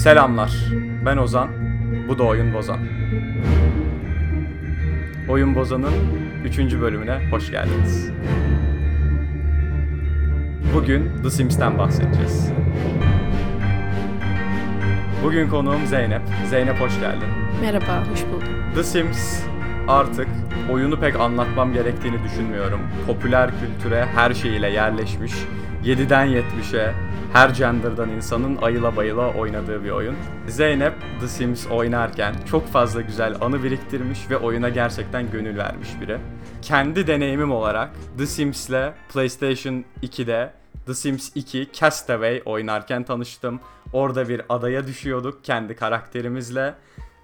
Selamlar. Ben Ozan. Bu da Oyun Bozan. Oyun Bozan'ın 3. bölümüne hoş geldiniz. Bugün The Sims'ten bahsedeceğiz. Bugün konuğum Zeynep. Zeynep hoş geldin. Merhaba, hoş buldum. The Sims artık oyunu pek anlatmam gerektiğini düşünmüyorum. Popüler kültüre her şeyiyle yerleşmiş. 7'den 70'e her gender'dan insanın ayıla bayıla oynadığı bir oyun. Zeynep The Sims oynarken çok fazla güzel anı biriktirmiş ve oyuna gerçekten gönül vermiş biri. Kendi deneyimim olarak The Sims'le PlayStation 2'de The Sims 2 Castaway oynarken tanıştım. Orada bir adaya düşüyorduk kendi karakterimizle.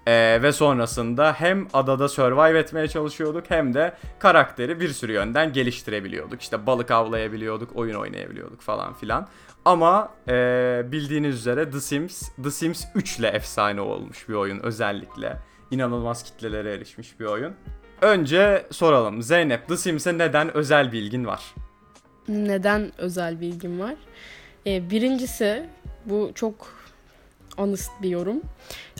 Ee, ve sonrasında hem adada survive etmeye çalışıyorduk hem de karakteri bir sürü yönden geliştirebiliyorduk. İşte balık avlayabiliyorduk, oyun oynayabiliyorduk falan filan. Ama e, bildiğiniz üzere The Sims, The Sims 3 ile efsane olmuş bir oyun özellikle. İnanılmaz kitlelere erişmiş bir oyun. Önce soralım Zeynep The Sims'e neden özel bilgin var? Neden özel bilgim var? Ee, birincisi bu çok honest bir yorum.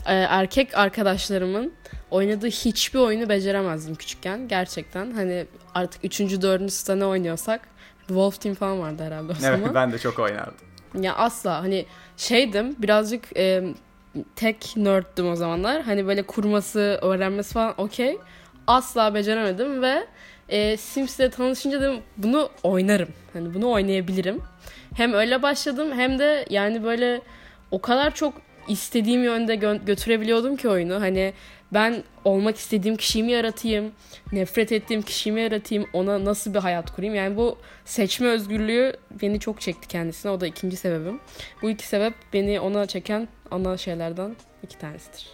Ee, erkek arkadaşlarımın oynadığı hiçbir oyunu beceremezdim küçükken. Gerçekten hani artık 3. 4. sita ne oynuyorsak Wolf Team falan vardı herhalde o Evet zaman. ben de çok oynardım. Ya asla hani şeydim birazcık e, tek nerddüm o zamanlar. Hani böyle kurması, öğrenmesi falan okey. Asla beceremedim ve e, Sims'le tanışınca dedim bunu oynarım. Hani bunu oynayabilirim. Hem öyle başladım hem de yani böyle o kadar çok istediğim yönde gö- götürebiliyordum ki oyunu. Hani ben olmak istediğim kişiyi mi yaratayım, nefret ettiğim kişiyi mi yaratayım, ona nasıl bir hayat kurayım. Yani bu seçme özgürlüğü beni çok çekti kendisine. O da ikinci sebebim. Bu iki sebep beni ona çeken ana şeylerden iki tanesidir.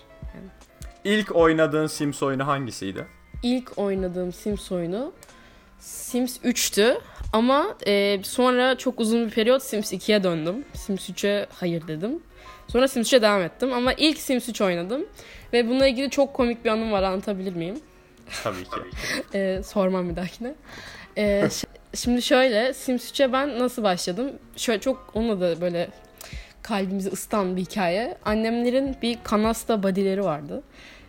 İlk oynadığın Sims oyunu hangisiydi? İlk oynadığım Sims oyunu Sims 3'tü. Ama e, sonra çok uzun bir periyot Sims 2'ye döndüm. Sims 3'e hayır dedim. Sonra Sims 3'e devam ettim ama ilk Sims 3 oynadım. Ve bununla ilgili çok komik bir anım var anlatabilir miyim? Tabii ki. Ee, sormam bir dahakine. Ee, şimdi şöyle Sims 3'e ben nasıl başladım? Şöyle çok onunla da böyle kalbimizi ısıtan bir hikaye. Annemlerin bir kanasta badileri vardı.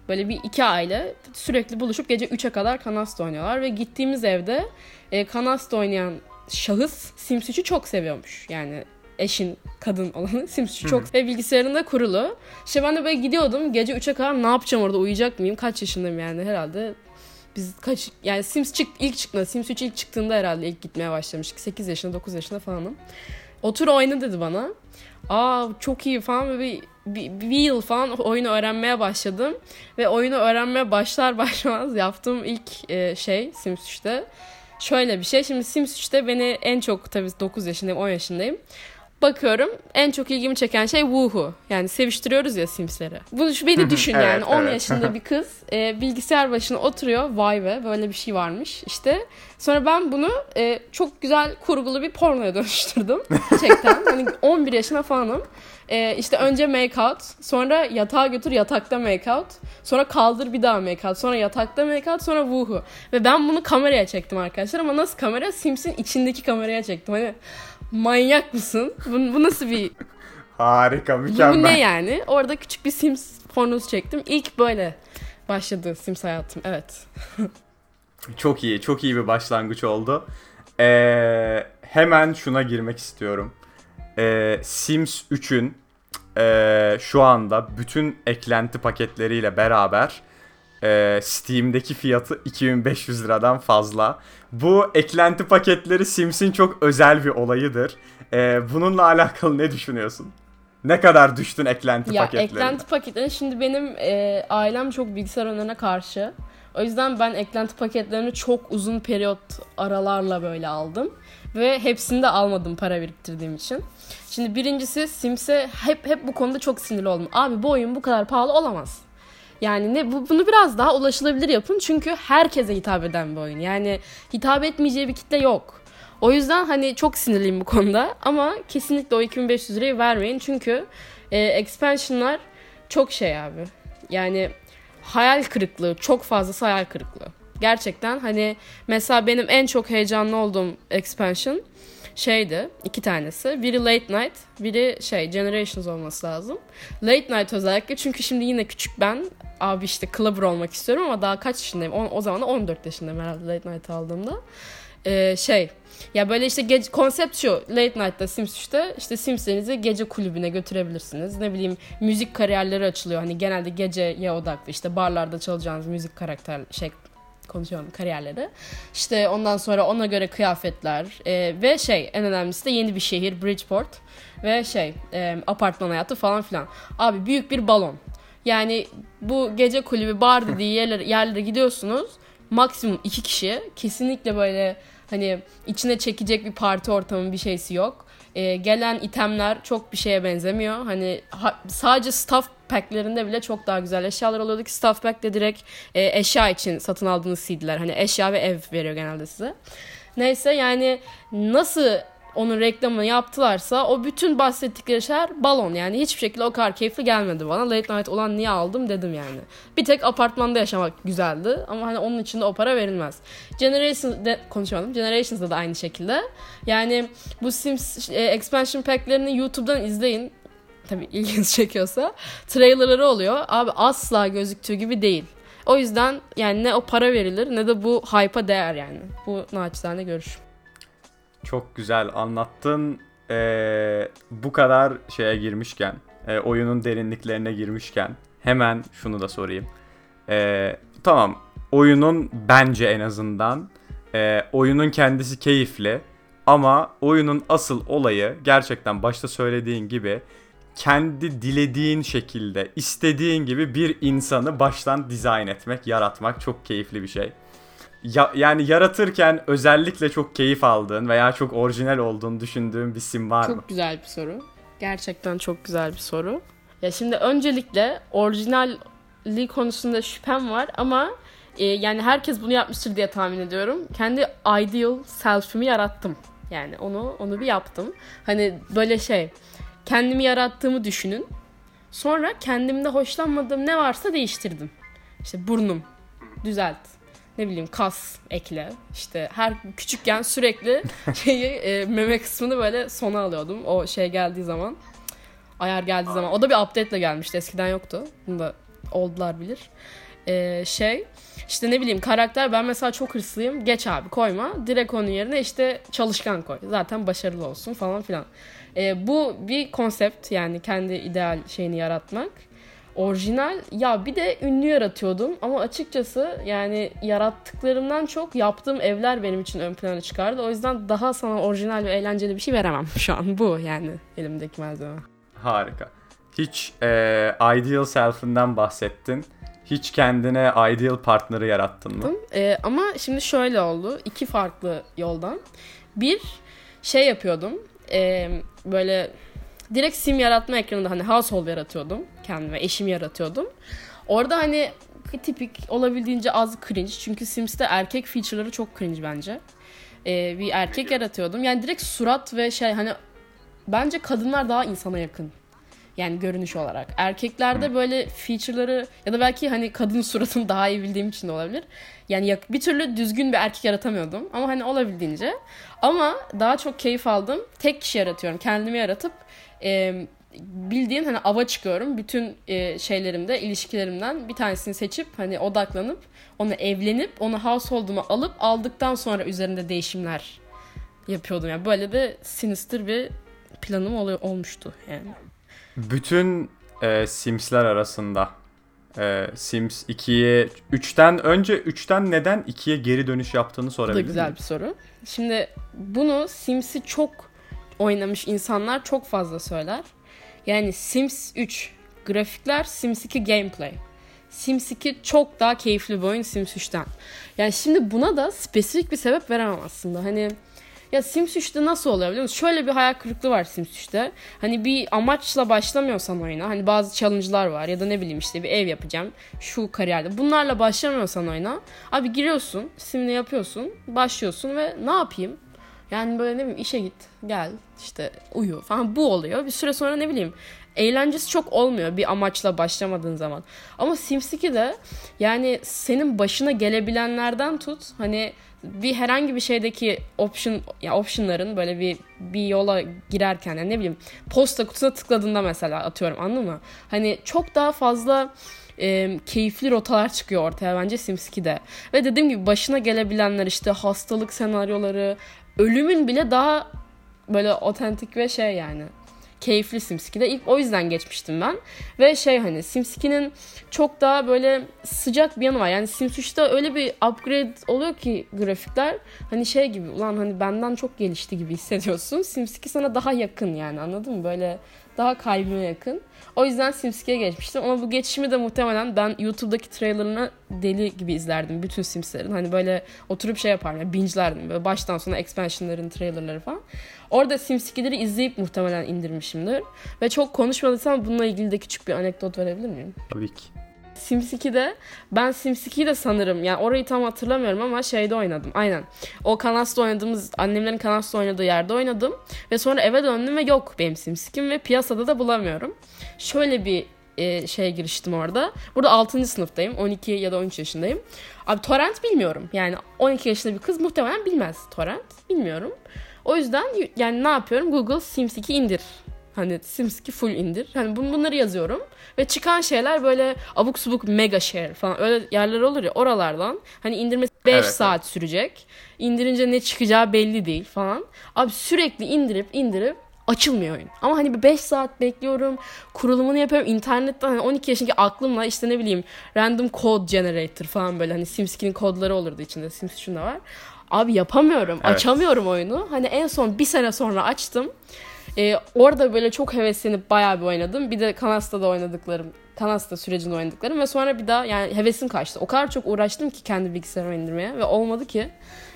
Böyle bir iki aile sürekli buluşup gece 3'e kadar kanasta oynuyorlar ve gittiğimiz evde e, kanasta oynayan şahıs Sims 3'ü çok seviyormuş. Yani eşin kadın olanı Sims 3'ü çok ve bilgisayarında kurulu. İşte ben de böyle gidiyordum gece 3'e kadar ne yapacağım orada uyuyacak mıyım? Kaç yaşındayım yani herhalde biz kaç yani Sims çık ilk çıktığında Sims 3 ilk çıktığında herhalde ilk gitmeye başlamıştık. 8 yaşında 9 yaşında falanım. Otur oyna dedi bana. Aa çok iyi falan ve bir, bir, bir yıl falan oyunu öğrenmeye başladım. Ve oyunu öğrenmeye başlar başlamaz yaptığım ilk e, şey Sims 3'te. Şöyle bir şey. Şimdi Sims 3'te beni en çok tabii 9 yaşındayım 10 yaşındayım. Bakıyorum en çok ilgimi çeken şey Woohoo. Yani seviştiriyoruz ya Sims'leri. Bunu şu beni düşün Evet, yani 10 evet. yaşında bir kız e, bilgisayar başına oturuyor. Vay be böyle bir şey varmış işte. Sonra ben bunu e, çok güzel kurgulu bir pornoya dönüştürdüm. Gerçekten. hani 11 yaşına falanım. E, işte önce make out, sonra yatağa götür yatakta make out, sonra kaldır bir daha make out, sonra yatakta make out, sonra woohoo. Ve ben bunu kameraya çektim arkadaşlar ama nasıl kamera? Sims'in içindeki kameraya çektim. Hani manyak mısın? Bu, bu nasıl bir Harika, bu mükemmel. ne yani? Orada küçük bir Sims pornosu çektim. İlk böyle başladı Sims hayatım. Evet. Çok iyi, çok iyi bir başlangıç oldu. Ee, hemen şuna girmek istiyorum. Ee, Sims 3'ün ee, şu anda bütün eklenti paketleriyle beraber ee, Steam'deki fiyatı 2500 liradan fazla. Bu eklenti paketleri Sims'in çok özel bir olayıdır. Ee, bununla alakalı ne düşünüyorsun? Ne kadar düştün eklenti Ya paketlerine? eklenti paketleri şimdi benim e, ailem çok bilgisayar oyunlarına karşı. O yüzden ben eklenti paketlerini çok uzun periyot aralarla böyle aldım. Ve hepsini de almadım para biriktirdiğim için. Şimdi birincisi Sims'e hep hep bu konuda çok sinirli oldum. Abi bu oyun bu kadar pahalı olamaz. Yani ne bu, bunu biraz daha ulaşılabilir yapın çünkü herkese hitap eden bir oyun. Yani hitap etmeyeceği bir kitle yok. O yüzden hani çok sinirliyim bu konuda ama kesinlikle o 2500 lirayı vermeyin çünkü e, expansionlar çok şey abi. Yani hayal kırıklığı, çok fazlası hayal kırıklığı. Gerçekten hani mesela benim en çok heyecanlı olduğum expansion şeydi iki tanesi. Biri Late Night, biri şey Generations olması lazım. Late Night özellikle çünkü şimdi yine küçük ben abi işte clubber olmak istiyorum ama daha kaç yaşındayım? O, o zaman da 14 yaşındayım herhalde Late Night aldığımda. Ee, şey ya böyle işte gece, konsept şu Late Night'ta Sims 3'te işte Sims'lerinizi gece kulübüne götürebilirsiniz. Ne bileyim müzik kariyerleri açılıyor. Hani genelde geceye odaklı işte barlarda çalacağınız müzik karakter şey konuşuyorum kariyerleri. İşte ondan sonra ona göre kıyafetler e, ve şey en önemlisi de yeni bir şehir Bridgeport ve şey e, apartman hayatı falan filan. Abi büyük bir balon. Yani bu gece kulübü bar dediği yerlere, yerlere gidiyorsunuz. Maksimum iki kişi. Kesinlikle böyle hani içine çekecek bir parti ortamı bir şeysi yok. Ee, gelen itemler çok bir şeye benzemiyor. Hani ha- sadece staff pack'lerinde bile çok daha güzel eşyalar oluyordu ki staff pack'te direkt e, eşya için satın aldığınız CD'ler. Hani eşya ve ev veriyor genelde size. Neyse yani nasıl onun reklamını yaptılarsa o bütün bahsettikleri şeyler balon yani hiçbir şekilde o kadar keyifli gelmedi bana. Late Night olan niye aldım dedim yani. Bir tek apartmanda yaşamak güzeldi ama hani onun için de o para verilmez. Generations de konuşalım. Generations'da da aynı şekilde. Yani bu Sims e, expansion pack'lerini YouTube'dan izleyin. Tabii ilginizi çekiyorsa. Trailerları oluyor. Abi asla gözüktüğü gibi değil. O yüzden yani ne o para verilir ne de bu hype'a değer yani. Bu naçizane görüşüm. Çok güzel anlattın. Ee, bu kadar şeye girmişken, e, oyunun derinliklerine girmişken hemen şunu da sorayım. Ee, tamam, oyunun bence en azından e, oyunun kendisi keyifli ama oyunun asıl olayı gerçekten başta söylediğin gibi kendi dilediğin şekilde, istediğin gibi bir insanı baştan dizayn etmek, yaratmak çok keyifli bir şey. Ya, yani yaratırken özellikle çok keyif aldığın veya çok orijinal olduğunu düşündüğün bir sim var mı? Çok güzel bir soru. Gerçekten çok güzel bir soru. Ya şimdi öncelikle orijinalliği konusunda şüphem var ama e, yani herkes bunu yapmıştır diye tahmin ediyorum. Kendi ideal self'imi yarattım. Yani onu onu bir yaptım. Hani böyle şey kendimi yarattığımı düşünün. Sonra kendimde hoşlanmadığım ne varsa değiştirdim. İşte burnum düzelt. Ne bileyim kas ekle. İşte her küçükken sürekli şeyi e, meme kısmını böyle sona alıyordum. O şey geldiği zaman. Ayar geldiği zaman. O da bir update ile gelmişti. Eskiden yoktu. Bunu da oldular bilir. E, şey işte ne bileyim karakter ben mesela çok hırslıyım. Geç abi koyma. Direkt onun yerine işte çalışkan koy. Zaten başarılı olsun falan filan. E, bu bir konsept yani kendi ideal şeyini yaratmak. Orijinal ya bir de ünlü yaratıyordum ama açıkçası yani yarattıklarımdan çok yaptığım evler benim için ön plana çıkardı. O yüzden daha sana orijinal ve eğlenceli bir şey veremem şu an bu yani elimdeki malzeme. Harika. Hiç e, ideal self'inden bahsettin. Hiç kendine ideal partner'ı yarattın mı? Ee, ama şimdi şöyle oldu. iki farklı yoldan. Bir şey yapıyordum. Ee, böyle direkt sim yaratma ekranında hani household yaratıyordum. Kendime eşimi yaratıyordum. Orada hani tipik olabildiğince az cringe. Çünkü Sims'te erkek feature'ları çok cringe bence. Ee, bir erkek yaratıyordum. Yani direkt surat ve şey hani bence kadınlar daha insana yakın. Yani görünüş olarak. Erkeklerde böyle feature'ları ya da belki hani kadın suratını daha iyi bildiğim için de olabilir. Yani bir türlü düzgün bir erkek yaratamıyordum. Ama hani olabildiğince. Ama daha çok keyif aldım. Tek kişi yaratıyorum. Kendimi yaratıp e, bildiğin hani ava çıkıyorum. Bütün e, şeylerimde, ilişkilerimden bir tanesini seçip hani odaklanıp onu evlenip onu household'uma alıp aldıktan sonra üzerinde değişimler yapıyordum. Yani böyle de sinister bir planım oluyor, olmuştu yani. Bütün e, Sims'ler arasında e, Sims 2'ye 3'ten önce 3'ten neden 2'ye geri dönüş yaptığını Bu da sorabilir güzel bir soru. Şimdi bunu Sims'i çok oynamış insanlar çok fazla söyler. Yani Sims 3 grafikler, Sims 2 gameplay. Sims 2 çok daha keyifli bir oyun Sims 3'ten. Yani şimdi buna da spesifik bir sebep veremem aslında. Hani ya Sims 3'te nasıl oluyor biliyor musun? Şöyle bir hayal kırıklığı var Sims 3'te. Hani bir amaçla başlamıyorsan oyuna. Hani bazı challenge'lar var ya da ne bileyim işte bir ev yapacağım. Şu kariyerde. Bunlarla başlamıyorsan oyuna. Abi giriyorsun. Sim'le yapıyorsun. Başlıyorsun ve ne yapayım? Yani böyle ne bileyim işe git. Gel işte uyu falan bu oluyor. Bir süre sonra ne bileyim eğlencesi çok olmuyor bir amaçla başlamadığın zaman. Ama Sims 2'de yani senin başına gelebilenlerden tut hani bir herhangi bir şeydeki option ya optionların böyle bir bir yola girerken yani ne bileyim posta kutusuna tıkladığında mesela atıyorum anladın mı? Hani çok daha fazla e, keyifli rotalar çıkıyor ortaya bence Sims 2'de. Ve dediğim gibi başına gelebilenler işte hastalık senaryoları, ölümün bile daha böyle otentik ve şey yani keyifli Sims 2'de. İlk o yüzden geçmiştim ben. Ve şey hani Sims 2'nin çok daha böyle sıcak bir yanı var. Yani Sims 3'te öyle bir upgrade oluyor ki grafikler hani şey gibi ulan hani benden çok gelişti gibi hissediyorsun. Sims 2 sana daha yakın yani anladın mı? Böyle daha kalbime yakın. O yüzden Sims 2'ye geçmiştim. Ama bu geçişimi de muhtemelen ben YouTube'daki trailerını deli gibi izlerdim. Bütün Sims'lerin. Hani böyle oturup şey yapardım. Binge'lerdim. Böyle baştan sona expansion'ların trailerları falan. Orada Sims 2'leri izleyip muhtemelen indirmişimdir. Ve çok konuşmadıysam bununla ilgili de küçük bir anekdot verebilir miyim? Tabii ki. Sims 2'de ben Sims 2'yi de sanırım yani orayı tam hatırlamıyorum ama şeyde oynadım aynen. O Kanas'ta oynadığımız annemlerin Kanas'ta oynadığı yerde oynadım ve sonra eve döndüm ve yok benim Sims 2'm ve piyasada da bulamıyorum. Şöyle bir e, şeye giriştim orada. Burada 6. sınıftayım. 12 ya da 13 yaşındayım. Abi torrent bilmiyorum. Yani 12 yaşında bir kız muhtemelen bilmez torrent. Bilmiyorum. O yüzden yani ne yapıyorum? Google Sims 2 indir. Hani Sims 2 full indir. Hani bun- bunları yazıyorum. Ve çıkan şeyler böyle abuk subuk mega share falan öyle yerler olur ya oralardan. Hani indirmesi 5 Evet, saat sürecek. İndirince ne çıkacağı belli değil falan. Abi sürekli indirip indirip açılmıyor oyun. Ama hani bir 5 saat bekliyorum. Kurulumunu yapıyorum. İnternetten hani 12 yaşındaki aklımla işte ne bileyim random code generator falan böyle hani Sims 2'nin kodları olurdu içinde. Sims 3'ün de var. Abi yapamıyorum. Evet. Açamıyorum oyunu. Hani en son bir sene sonra açtım. Ee, orada böyle çok heveslenip bayağı bir oynadım. Bir de Kanas'ta da oynadıklarım. Kanas'ta sürecinde oynadıklarım ve sonra bir daha yani hevesim kaçtı. O kadar çok uğraştım ki kendi bilgisayarıma indirmeye ve olmadı ki.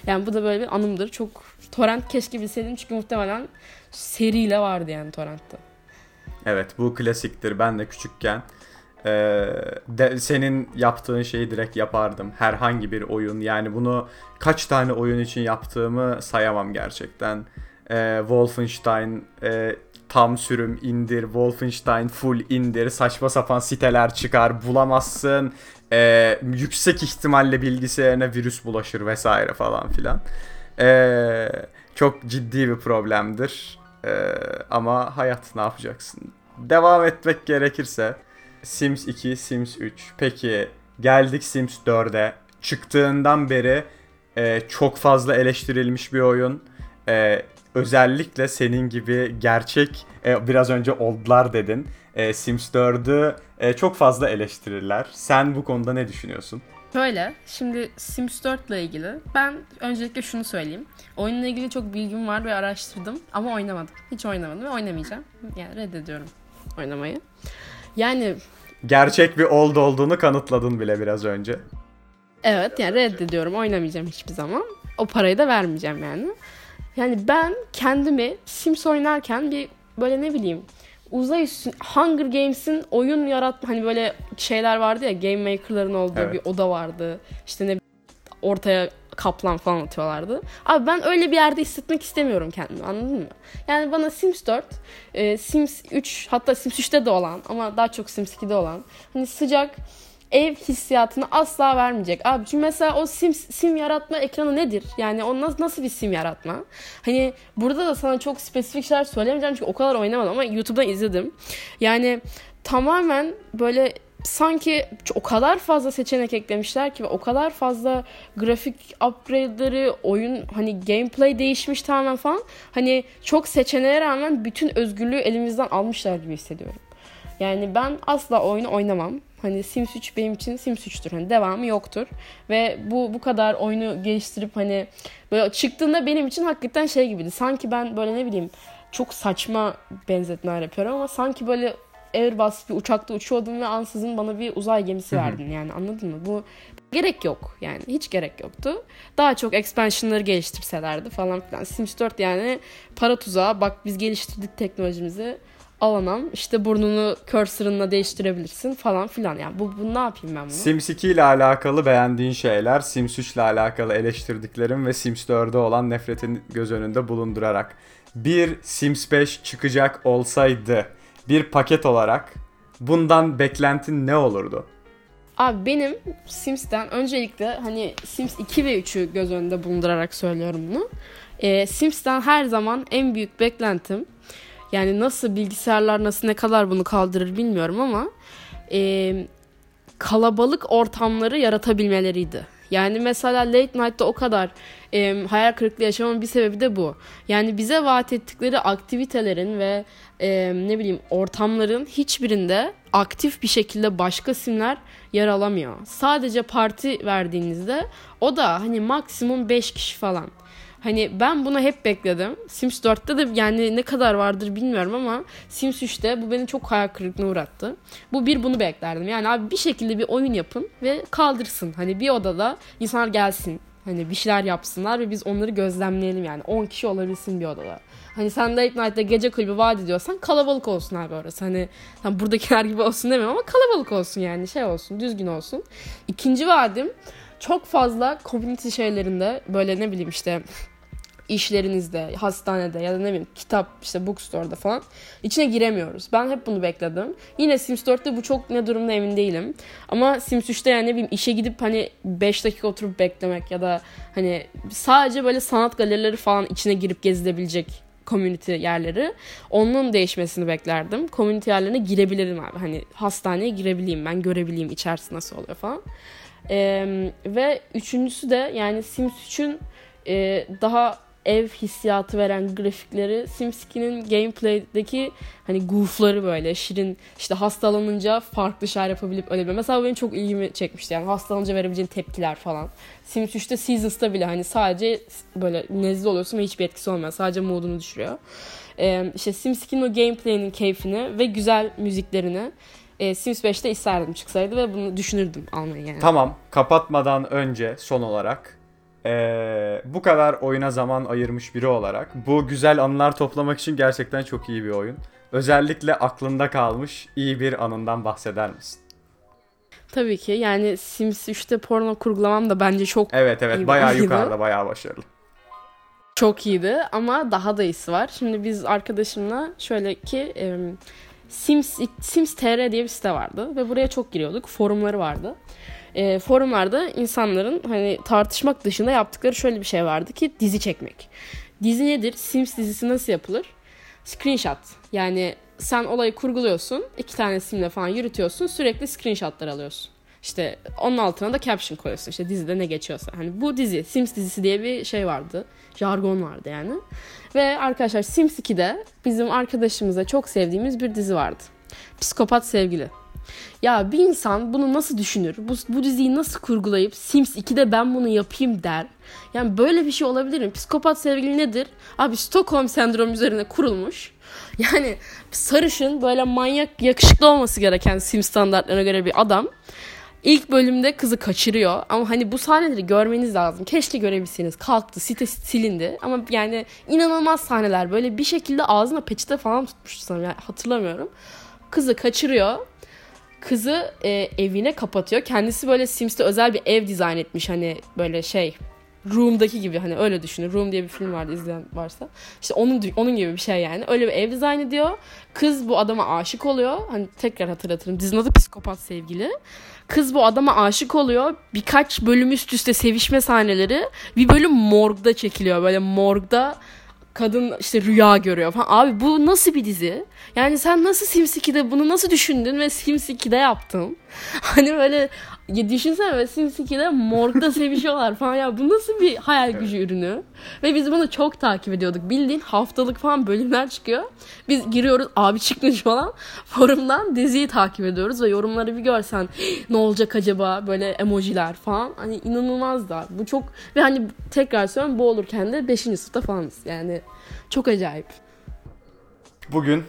Yani bu da böyle bir anımdır. Çok torrent keşke bilseydim çünkü muhtemelen seriyle vardı yani torrentte. Evet bu klasiktir. Ben de küçükken e, de, senin yaptığın şeyi direkt yapardım. Herhangi bir oyun. Yani bunu kaç tane oyun için yaptığımı sayamam gerçekten. E, Wolfenstein e, tam sürüm indir, Wolfenstein full indir, saçma sapan siteler çıkar, bulamazsın. E, yüksek ihtimalle bilgisayarına virüs bulaşır vesaire falan filan. E, çok ciddi bir problemdir. E, ama hayat ne yapacaksın? Devam etmek gerekirse Sims 2, Sims 3. Peki geldik Sims 4'e. Çıktığından beri e, çok fazla eleştirilmiş bir oyun. E, özellikle senin gibi gerçek e, biraz önce oldular dedin. E, Sims 4'ü e, çok fazla eleştirirler. Sen bu konuda ne düşünüyorsun? Şöyle, şimdi Sims 4 ile ilgili ben öncelikle şunu söyleyeyim. Oyunla ilgili çok bilgim var ve araştırdım ama oynamadım. Hiç oynamadım ve oynamayacağım. Yani reddediyorum oynamayı. Yani Gerçek bir old olduğunu kanıtladın bile biraz önce. evet yani reddediyorum. Oynamayacağım hiçbir zaman. O parayı da vermeyeceğim yani. Yani ben kendimi Sims oynarken bir böyle ne bileyim uzay üstü Hunger Games'in oyun yaratma hani böyle şeyler vardı ya Game Maker'ların olduğu Evet. bir oda vardı. İşte ne ortaya kaplan falan atıyorlardı. Abi ben öyle bir yerde hissetmek istemiyorum kendimi anladın mı? Yani bana Sims 4, e, Sims 3 hatta Sims 3'te de olan ama daha çok Sims 2'de olan hani sıcak ev hissiyatını asla vermeyecek. Abi çünkü mesela o sim, sim yaratma ekranı nedir? Yani o nasıl, nasıl bir sim yaratma? Hani burada da sana çok spesifik şeyler söylemeyeceğim çünkü o kadar oynamadım ama YouTube'dan izledim. Yani tamamen böyle sanki o kadar fazla seçenek eklemişler ki ve o kadar fazla grafik upgrade'leri, oyun hani gameplay değişmiş tamamen falan. Hani çok seçeneğe rağmen bütün özgürlüğü elimizden almışlar gibi hissediyorum. Yani ben asla oyunu oynamam. Hani Sims 3 benim için Sims 3'tür. Hani devamı yoktur. Ve bu bu kadar oyunu geliştirip hani böyle çıktığında benim için hakikaten şey gibiydi. Sanki ben böyle ne bileyim çok saçma benzetmeler yapıyorum ama sanki böyle Airbus bir uçakta uçuyordum ve ansızın bana bir uzay gemisi verdin yani anladın mı? Bu gerek yok yani hiç gerek yoktu. Daha çok expansion'ları geliştirselerdi falan filan. Sims 4 yani para tuzağı bak biz geliştirdik teknolojimizi alamam işte burnunu cursor'ınla değiştirebilirsin falan filan yani bu, bu ne yapayım ben bunu? Sims 2 ile alakalı beğendiğin şeyler, Sims 3 ile alakalı eleştirdiklerim ve Sims 4'e olan nefretin göz önünde bulundurarak bir Sims 5 çıkacak olsaydı bir paket olarak bundan beklentin ne olurdu? Abi benim Sims'ten öncelikle hani Sims 2 ve 3'ü göz önünde bulundurarak söylüyorum bunu. Ee, Sims'ten her zaman en büyük beklentim yani nasıl bilgisayarlar nasıl ne kadar bunu kaldırır bilmiyorum ama e, kalabalık ortamları yaratabilmeleriydi. Yani mesela Late Night'ta o kadar e, hayal kırıklığı yaşamamın bir sebebi de bu. Yani bize vaat ettikleri aktivitelerin ve e, ne bileyim ortamların hiçbirinde aktif bir şekilde başka simler yer alamıyor. Sadece parti verdiğinizde o da hani maksimum 5 kişi falan. Hani ben bunu hep bekledim. Sims 4'te de yani ne kadar vardır bilmiyorum ama Sims 3'te bu beni çok hayal kırıklığına uğrattı. Bu bir bunu beklerdim. Yani abi bir şekilde bir oyun yapın ve kaldırsın. Hani bir odada insanlar gelsin. Hani bir şeyler yapsınlar ve biz onları gözlemleyelim yani. 10 kişi olabilsin bir odada. Hani sen Late Night'ta gece kulübü vaat ediyorsan kalabalık olsun abi orası. Hani tam buradakiler gibi olsun demiyorum ama kalabalık olsun yani şey olsun düzgün olsun. İkinci vaadim çok fazla community şeylerinde böyle ne bileyim işte işlerinizde, hastanede ya da ne bileyim kitap işte bookstore'da falan içine giremiyoruz. Ben hep bunu bekledim. Yine Sims 4'te bu çok ne durumda emin değilim. Ama Sims 3'te yani ne bileyim işe gidip hani 5 dakika oturup beklemek ya da hani sadece böyle sanat galerileri falan içine girip gezilebilecek community yerleri. Onun değişmesini beklerdim. Community yerlerine girebilirim abi. Hani hastaneye girebileyim ben görebileyim içerisi nasıl oluyor falan. Ee, ve üçüncüsü de yani Sims 3'ün e, daha ev hissiyatı veren grafikleri Sims 2'nin gameplay'deki hani goof'ları böyle şirin işte hastalanınca farklı şeyler yapabilip öyle bir. Mesela benim çok ilgimi çekmişti yani hastalanınca verebileceğin tepkiler falan. Sims 3'te Seasons'ta bile hani sadece böyle nezle oluyorsun ve hiçbir etkisi olmuyor. Sadece modunu düşürüyor. Ee, işte Sims 2'nin o gameplay'inin keyfini ve güzel müziklerini e, Sims 5'te isterdim çıksaydı ve bunu düşünürdüm almayı yani. Tamam, kapatmadan önce son olarak ee, bu kadar oyuna zaman ayırmış biri olarak bu güzel anılar toplamak için gerçekten çok iyi bir oyun. Özellikle aklında kalmış iyi bir anından bahseder misin? Tabii ki yani Sims 3'te porno kurgulamam da bence çok Evet evet İyi bayağı oyundu. yukarıda bayağı başarılı. çok iyiydi ama daha da iyisi var. Şimdi biz arkadaşımla şöyle ki e, Sims Sims TR diye bir site vardı ve buraya çok giriyorduk. Forumları vardı. E, forumlarda insanların hani tartışmak dışında yaptıkları şöyle bir şey vardı ki dizi çekmek. Dizi nedir? Sims dizisi nasıl yapılır? Screenshot. Yani sen olayı kurguluyorsun. iki tane simle falan yürütüyorsun. Sürekli screenshotlar alıyorsun. İşte onun altına da caption koyuyorsun. İşte dizide ne geçiyorsa. Hani bu dizi, Sims dizisi diye bir şey vardı. Jargon vardı yani. Ve arkadaşlar Sims 2'de bizim arkadaşımıza çok sevdiğimiz bir dizi vardı. Psikopat Sevgili. Ya bir insan bunu nasıl düşünür? Bu, bu diziyi nasıl kurgulayıp Sims 2'de ben bunu yapayım der. Yani böyle bir şey olabilir mi? Psikopat sevgili nedir? Abi Stockholm sendromu üzerine kurulmuş. Yani sarışın böyle manyak yakışıklı olması gereken Sims standartlarına göre bir adam. İlk bölümde kızı kaçırıyor ama hani bu sahneleri görmeniz lazım. Keşke görebilseniz. Kalktı, site silindi ama yani inanılmaz sahneler. Böyle bir şekilde ağzına peçete falan tutmuştu sanırım. Yani hatırlamıyorum. Kızı kaçırıyor kızı e, evine kapatıyor. Kendisi böyle Sims'te özel bir ev dizayn etmiş hani böyle şey Room'daki gibi hani öyle düşünün. Room diye bir film vardı izleyen varsa. İşte onun onun gibi bir şey yani. Öyle bir ev dizayn ediyor. Kız bu adama aşık oluyor. Hani tekrar hatırlatırım. Dizinin adı Psikopat Sevgili. Kız bu adama aşık oluyor. Birkaç bölüm üst üste sevişme sahneleri. Bir bölüm morgda çekiliyor. Böyle morgda kadın işte rüya görüyor falan. Abi bu nasıl bir dizi? Yani sen nasıl Sims 2'de bunu nasıl düşündün ve Sims 2'de yaptın? Hani böyle ya düşünsene ve Sims 2'de morgda sevişiyorlar falan ya bu nasıl bir hayal gücü ürünü? Ve biz bunu çok takip ediyorduk. Bildiğin haftalık falan bölümler çıkıyor. Biz giriyoruz abi çıkmış falan. Forumdan diziyi takip ediyoruz ve yorumları bir görsen ne olacak acaba böyle emojiler falan. Hani inanılmaz da. Bu çok ve hani tekrar söylüyorum bu olurken de 5. sınıfta falanız. Yani çok acayip. Bugün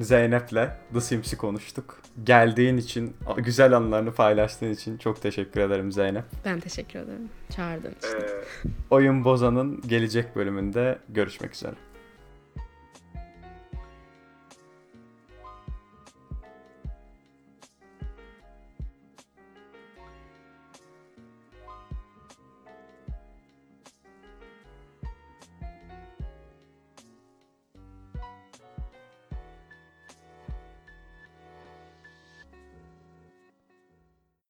Zeynep'le The Sims'i konuştuk. Geldiğin için, güzel anılarını paylaştığın için çok teşekkür ederim Zeynep. Ben teşekkür ederim. Çağırdığın için. Oyun Bozan'ın gelecek bölümünde görüşmek üzere.